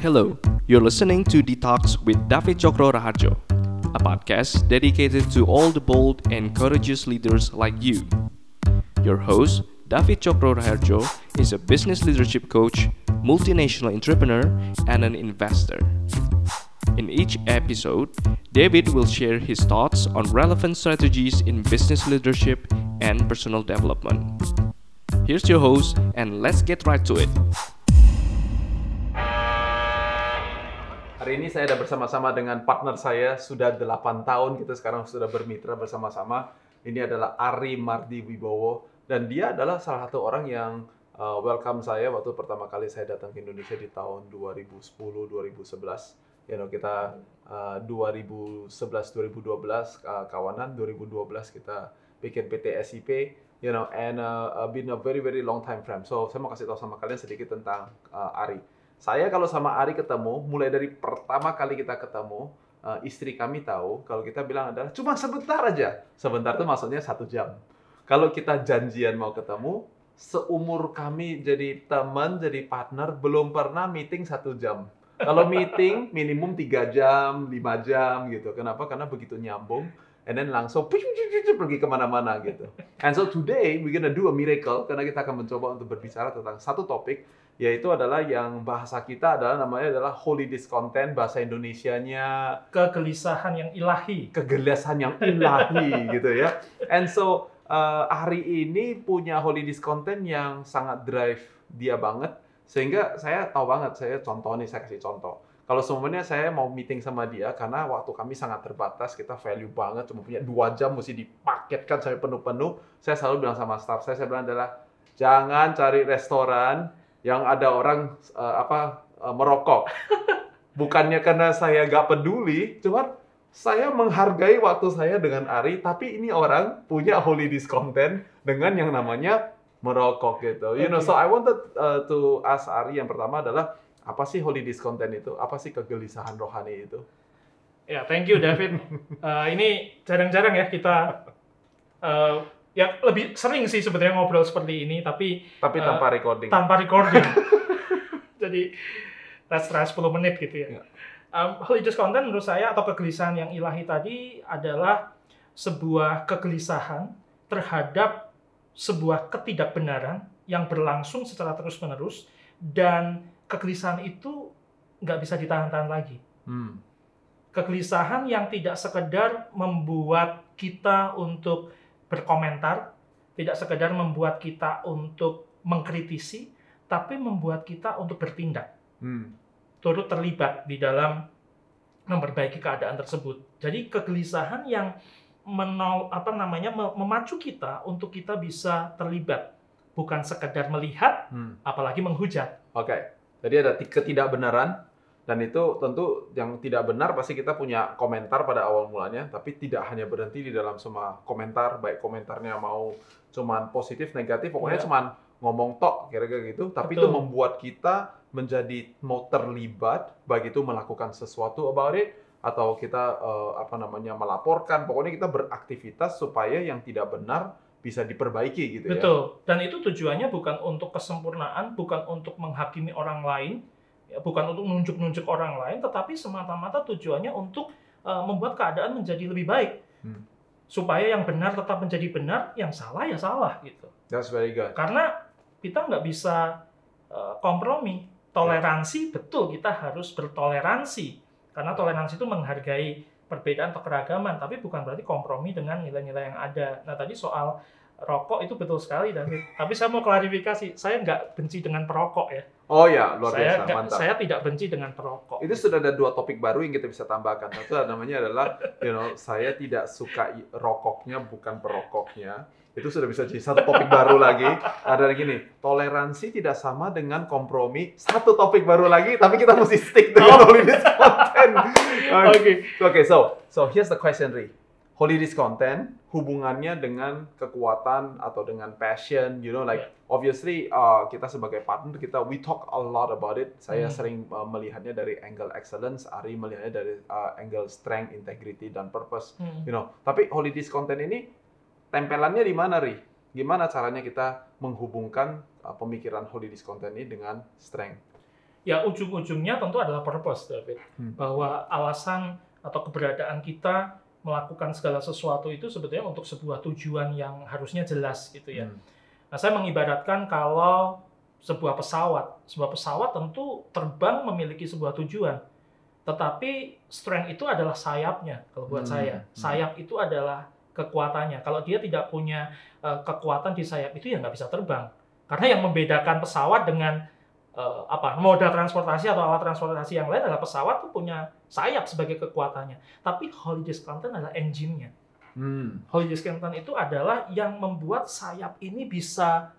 Hello, you're listening to Detox with David Chokro Raharjo, a podcast dedicated to all the bold and courageous leaders like you. Your host, David Chokro Raharjo, is a business leadership coach, multinational entrepreneur, and an investor. In each episode, David will share his thoughts on relevant strategies in business leadership and personal development. Here's your host, and let's get right to it. Hari ini saya ada bersama-sama dengan partner saya sudah 8 tahun kita sekarang sudah bermitra bersama-sama. Ini adalah Ari Mardi Wibowo dan dia adalah salah satu orang yang uh, welcome saya waktu pertama kali saya datang ke Indonesia di tahun 2010 2011. You know, kita uh, 2011 2012 uh, kawanan, 2012 kita bikin PT SIP, you know, and uh, been a very very long time friend. So saya mau kasih tahu sama kalian sedikit tentang uh, Ari. Saya kalau sama Ari ketemu, mulai dari pertama kali kita ketemu, uh, istri kami tahu kalau kita bilang adalah cuma sebentar aja. Sebentar itu maksudnya satu jam. Kalau kita janjian mau ketemu, seumur kami jadi teman, jadi partner, belum pernah meeting satu jam. Kalau meeting minimum tiga jam, lima jam gitu. Kenapa? Karena begitu nyambung, and then langsung pergi ke mana-mana gitu. And so today we're gonna do a miracle karena kita akan mencoba untuk berbicara tentang satu topik yaitu adalah yang bahasa kita adalah namanya adalah holy discontent bahasa Indonesianya. Kegelisahan yang ilahi. Kegelisahan yang ilahi gitu ya. And so uh, hari ini punya holy discontent yang sangat drive dia banget. Sehingga saya tahu banget saya contoh nih saya kasih contoh. Kalau semuanya saya mau meeting sama dia karena waktu kami sangat terbatas kita value banget cuma punya dua jam mesti dipaketkan sampai penuh-penuh saya selalu bilang sama staff saya saya bilang adalah jangan cari restoran yang ada orang uh, apa uh, merokok. Bukannya karena saya gak peduli, cuman saya menghargai waktu saya dengan Ari, tapi ini orang punya holy discontent dengan yang namanya merokok gitu. You know, so I wanted uh, to ask Ari yang pertama adalah apa sih holy discontent itu? Apa sih kegelisahan rohani itu? Ya, thank you David. uh, ini jarang-jarang ya kita uh, ya lebih sering sih sebenarnya ngobrol seperti ini tapi tapi uh, tanpa recording tanpa recording jadi try 10 menit gitu ya, ya. Um, religious content menurut saya atau kegelisahan yang ilahi tadi adalah sebuah kegelisahan terhadap sebuah ketidakbenaran yang berlangsung secara terus menerus dan kegelisahan itu nggak bisa ditahan-tahan lagi hmm. kegelisahan yang tidak sekedar membuat kita untuk berkomentar, tidak sekedar membuat kita untuk mengkritisi, tapi membuat kita untuk bertindak. Hmm. Turut terlibat di dalam memperbaiki keadaan tersebut. Jadi kegelisahan yang menol apa namanya memacu kita untuk kita bisa terlibat, bukan sekedar melihat, hmm. apalagi menghujat. Oke. Okay. Jadi ada ketidakbenaran dan itu tentu yang tidak benar pasti kita punya komentar pada awal mulanya, tapi tidak hanya berhenti di dalam semua komentar, baik komentarnya mau cuman positif, negatif, pokoknya ya. cuman ngomong tok kira-kira gitu, tapi Betul. itu membuat kita menjadi mau terlibat, baik itu melakukan sesuatu about it, atau kita uh, apa namanya melaporkan, pokoknya kita beraktivitas supaya yang tidak benar bisa diperbaiki gitu Betul. ya. Betul. Dan itu tujuannya bukan untuk kesempurnaan, bukan untuk menghakimi orang lain, ya, bukan untuk nunjuk-nunjuk orang lain, tetapi semata-mata tujuannya untuk uh, membuat keadaan menjadi lebih baik. Hmm. Supaya yang benar tetap menjadi benar, yang salah ya salah gitu. That's very good. Karena kita nggak bisa uh, kompromi. Toleransi yeah. betul kita harus bertoleransi. Karena toleransi itu menghargai perbedaan atau keragaman, tapi bukan berarti kompromi dengan nilai-nilai yang ada. Nah tadi soal rokok itu betul sekali David. Tapi saya mau klarifikasi, saya nggak benci dengan perokok ya. Oh ya, luar saya, biasa, mantap. Saya tidak benci dengan perokok. Itu sudah ada dua topik baru yang kita bisa tambahkan. Satu namanya adalah, you know, saya tidak suka rokoknya, bukan perokoknya. Itu sudah bisa jadi satu topik baru lagi. Ada gini, toleransi tidak sama dengan kompromi. Satu topik baru lagi, tapi kita mesti stick dengan oh. holiness content. Oke, okay. okay, so so here's the question, Ri holiness content hubungannya dengan kekuatan atau dengan passion you know like yeah. obviously uh, kita sebagai partner kita we talk a lot about it saya mm. sering uh, melihatnya dari angle excellence Ari melihatnya dari uh, angle strength integrity dan purpose mm. you know tapi holiness content ini tempelannya di mana Ri gimana caranya kita menghubungkan uh, pemikiran holiness content ini dengan strength Ya ujung-ujungnya tentu adalah purpose, David. Hmm. Bahwa alasan atau keberadaan kita melakukan segala sesuatu itu sebetulnya untuk sebuah tujuan yang harusnya jelas gitu ya. Hmm. Nah, saya mengibaratkan kalau sebuah pesawat, sebuah pesawat tentu terbang memiliki sebuah tujuan. Tetapi strength itu adalah sayapnya kalau buat Hmm, saya. hmm. Sayap itu adalah kekuatannya. Kalau dia tidak punya eh, kekuatan di sayap itu ya nggak bisa terbang. Karena yang membedakan pesawat dengan eh, apa moda transportasi atau alat transportasi yang lain adalah pesawat tuh punya sayap sebagai kekuatannya. Tapi Holiday Scranton adalah engine-nya. Hmm. Holiday Scranton itu adalah yang membuat sayap ini bisa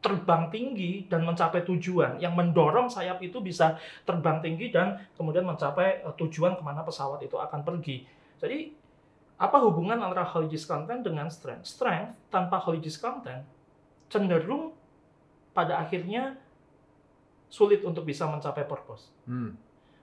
terbang tinggi dan mencapai tujuan. Yang mendorong sayap itu bisa terbang tinggi dan kemudian mencapai eh, tujuan ke mana pesawat itu akan pergi. Jadi apa hubungan antara Holiday Scranton dengan strength? Strength tanpa Holiday Scranton cenderung pada akhirnya sulit untuk bisa mencapai purpose. Hmm.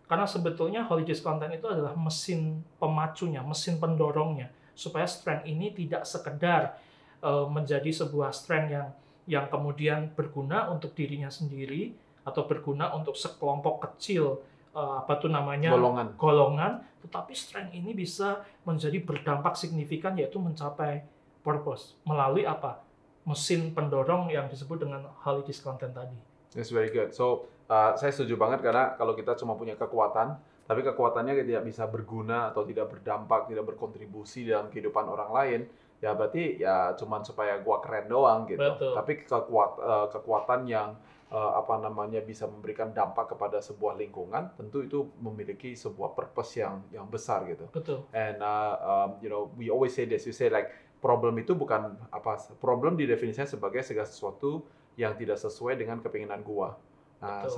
Karena sebetulnya holiday content itu adalah mesin pemacunya, mesin pendorongnya supaya strength ini tidak sekedar eh, menjadi sebuah strength yang yang kemudian berguna untuk dirinya sendiri atau berguna untuk sekelompok kecil eh, apa tuh namanya Golongan. golongan, tetapi strength ini bisa menjadi berdampak signifikan yaitu mencapai purpose melalui apa? mesin pendorong yang disebut dengan holiday content tadi. That's very good. So, uh, saya setuju banget karena kalau kita cuma punya kekuatan, tapi kekuatannya tidak bisa berguna atau tidak berdampak, tidak berkontribusi dalam kehidupan orang lain, ya berarti ya cuman supaya gua keren doang gitu. Betul. Tapi kekuat, uh, kekuatan yang uh, apa namanya bisa memberikan dampak kepada sebuah lingkungan, tentu itu memiliki sebuah purpose yang yang besar gitu. Betul. And uh, um, you know, we always say this. We say like problem itu bukan apa problem didefinisikan sebagai segala sesuatu yang tidak sesuai dengan kepinginan gua. Nah,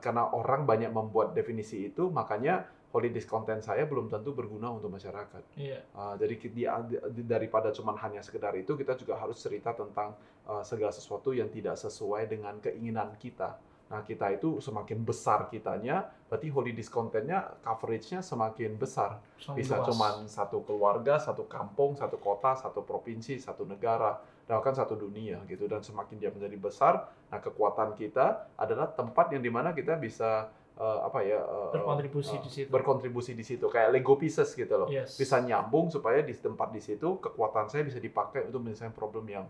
karena orang banyak membuat definisi itu, makanya holiday content saya belum tentu berguna untuk masyarakat. Iya. Uh, jadi di- di- daripada cuman hanya sekedar itu, kita juga harus cerita tentang uh, segala sesuatu yang tidak sesuai dengan keinginan kita. Nah, kita itu semakin besar kitanya, berarti holiday content-nya coverage-nya semakin besar Sangat bisa luas. cuman satu keluarga, satu kampung, satu kota, satu provinsi, satu negara, dan bahkan satu dunia gitu. Dan semakin dia menjadi besar, nah kekuatan kita adalah tempat yang di mana kita bisa eh, apa ya eh, berkontribusi eh, di situ. berkontribusi di situ kayak Lego pieces gitu loh. Yes. Bisa nyambung supaya di tempat di situ kekuatan saya bisa dipakai untuk menyelesaikan problem yang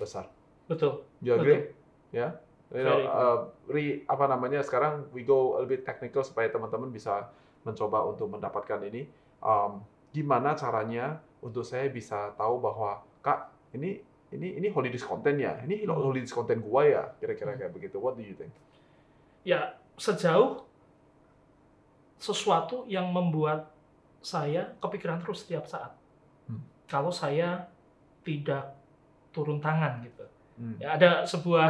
besar. Betul. Agree? Ya. You know, uh, re- apa namanya sekarang we go a little bit technical supaya teman-teman bisa mencoba untuk mendapatkan ini. Um, gimana caranya untuk saya bisa tahu bahwa kak ini ini ini holiday content ya, ini Hmm. holiday content gua ya, kira-kira kayak begitu. What do you think? Ya, sejauh sesuatu yang membuat saya kepikiran terus setiap saat. Hmm. Kalau saya tidak turun tangan gitu. Hmm. Ya, ada sebuah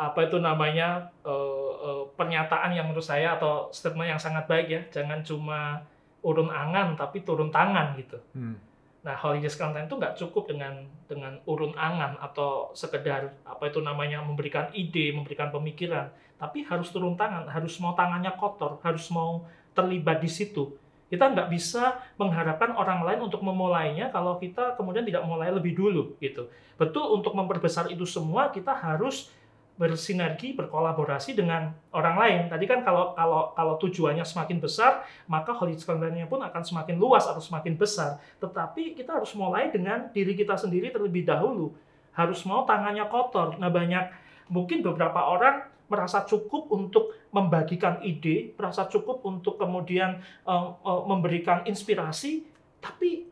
apa itu namanya eh, eh, pernyataan yang menurut saya atau statement yang sangat baik ya. Jangan cuma urun angan tapi turun tangan gitu. Hmm. Nah, holiday content itu nggak cukup dengan dengan urun angan atau sekedar apa itu namanya memberikan ide, memberikan pemikiran, tapi harus turun tangan, harus mau tangannya kotor, harus mau terlibat di situ. Kita nggak bisa mengharapkan orang lain untuk memulainya kalau kita kemudian tidak mulai lebih dulu gitu. Betul untuk memperbesar itu semua kita harus bersinergi, berkolaborasi dengan orang lain. Tadi kan kalau kalau kalau tujuannya semakin besar, maka holiday content-nya pun akan semakin luas atau semakin besar tetapi kita harus mulai dengan diri kita sendiri terlebih dahulu. Harus mau tangannya kotor. Nah, banyak mungkin beberapa orang merasa cukup untuk membagikan ide, merasa cukup untuk kemudian eh, eh, memberikan inspirasi, tapi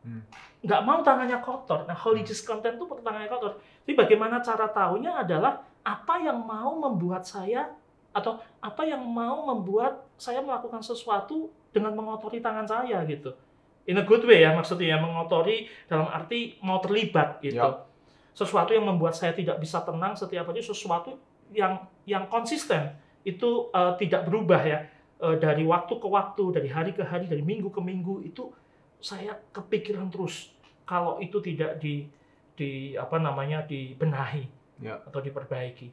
Hmm. nggak mau tangannya kotor. Nah, holiday content itu tangannya kotor. Jadi bagaimana cara tahunya adalah apa yang mau membuat saya atau apa yang mau membuat saya melakukan sesuatu dengan mengotori tangan saya gitu. In a good way ya maksudnya ya mengotori dalam arti mau terlibat gitu. Ya. Sesuatu yang membuat saya tidak bisa tenang setiap hari sesuatu yang yang konsisten itu eh, tidak berubah ya Eh, dari waktu ke waktu, dari hari ke hari, dari minggu ke minggu itu saya kepikiran terus kalau itu tidak di di apa namanya dibenahi Ya. atau diperbaiki.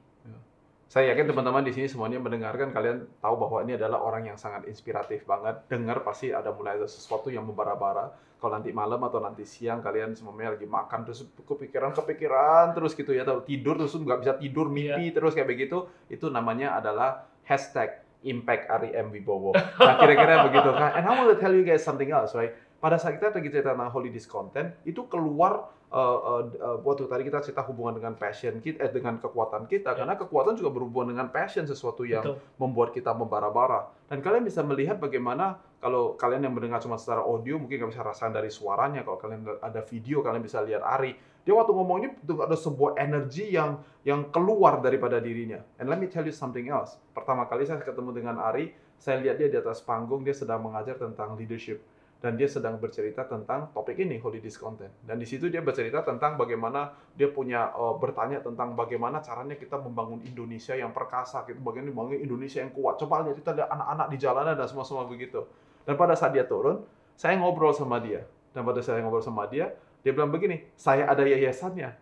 Saya yakin teman-teman di sini semuanya mendengarkan kalian tahu bahwa ini adalah orang yang sangat inspiratif banget. Dengar pasti ada mulai ada sesuatu yang membara-bara. Kalau nanti malam atau nanti siang kalian semuanya lagi makan terus kepikiran kepikiran terus gitu ya atau tidur terus nggak bisa tidur mimpi terus kayak begitu itu namanya adalah hashtag Impact Ari M Wibowo. Nah kira-kira begitu kan. And I want to tell you guys something else, right? Pada saat kita lagi cerita tentang Holy Discontent, itu keluar uh, uh, uh, waktu tadi kita cerita hubungan dengan passion kita, eh, dengan kekuatan kita, Ya. karena kekuatan juga berhubungan dengan passion sesuatu yang Betul. membuat kita membara-bara. Dan kalian bisa melihat bagaimana kalau kalian yang mendengar cuma secara audio mungkin nggak bisa rasakan dari suaranya. Kalau kalian ada video kalian bisa lihat Ari. Dia waktu ngomong ini tuh ada sebuah energi yang yang keluar daripada dirinya. And let me tell you something else. Pertama kali saya ketemu dengan Ari, saya lihat dia di atas panggung dia sedang mengajar tentang leadership dan dia sedang bercerita tentang topik ini Holy Discontent. Dan di situ dia bercerita tentang bagaimana dia punya uh, bertanya tentang bagaimana caranya kita membangun Indonesia yang perkasa, gitu, bagaimana membangun Indonesia yang kuat. Coba lihat kita ada anak-anak di jalanan dan semua-semua begitu. Dan pada saat dia turun, saya ngobrol sama dia. Dan pada saat saya ngobrol sama dia, dia bilang begini, saya ada yayasannya.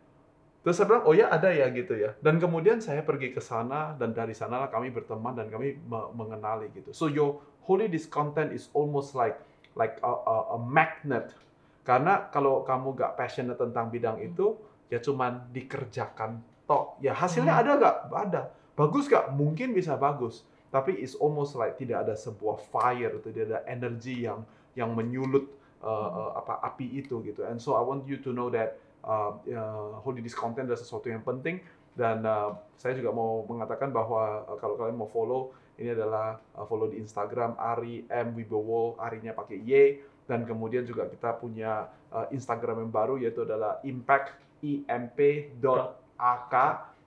Terus saya bilang, oh ya ada ya gitu ya. Dan kemudian saya pergi ke sana dan dari sanalah kami berteman dan kami me- mengenali gitu. So your holy discontent is almost like like a, a, a magnet. Karena kalau kamu gak passionate tentang bidang itu, ya cuman dikerjakan tok. Ya hasilnya Hmm. ada gak? Ada. Bagus gak? Mungkin bisa bagus. Tapi it's almost like tidak ada sebuah fire, tidak ada energi yang yang menyulut uh, uh, apa api itu gitu. And so I want you to know that uh, uh, holy discontent adalah sesuatu yang penting dan uh, saya juga mau mengatakan bahwa uh, kalau kalian mau follow ini adalah uh, follow di Instagram Ari M Wibowo Arinya pakai Y dan kemudian juga kita punya uh, Instagram yang baru yaitu adalah impact imp.ak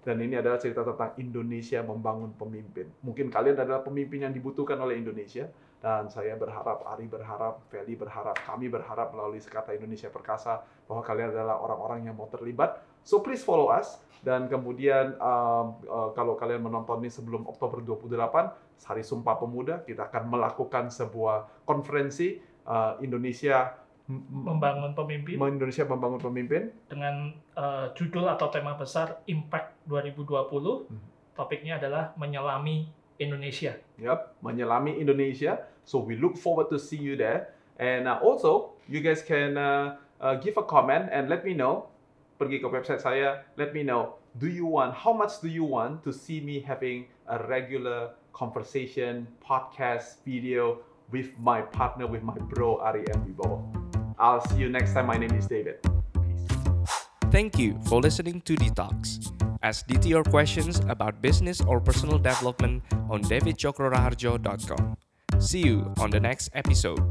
dan ini adalah cerita tentang Indonesia membangun pemimpin. Mungkin kalian adalah pemimpin yang dibutuhkan oleh Indonesia dan saya berharap, Ari berharap, Feli berharap, kami berharap melalui Sekata Indonesia Perkasa bahwa kalian adalah orang-orang yang mau terlibat. So please follow us dan kemudian um, uh, kalau kalian menonton ini sebelum Oktober 28, Hari Sumpah Pemuda, kita akan melakukan sebuah konferensi uh, Indonesia membangun pemimpin Indonesia membangun pemimpin. dengan eh, judul atau tema besar Impact 2020. Hmm. Topiknya adalah menyelami Indonesia. Yep, menyelami Indonesia. So we look forward to see you there. And uh, also, you guys can uh, uh, give a comment and let me know. Pergi ke website saya, let me know. Do you want? How much do you want to see me having a regular conversation, podcast, video with my partner, with my bro Ari M Wibowo? I'll see you next time. My name is David. Peace. Thank you for listening to Detox. Ask DT your questions about business or personal development on davidchokroraharjo.com. See you on the next episode.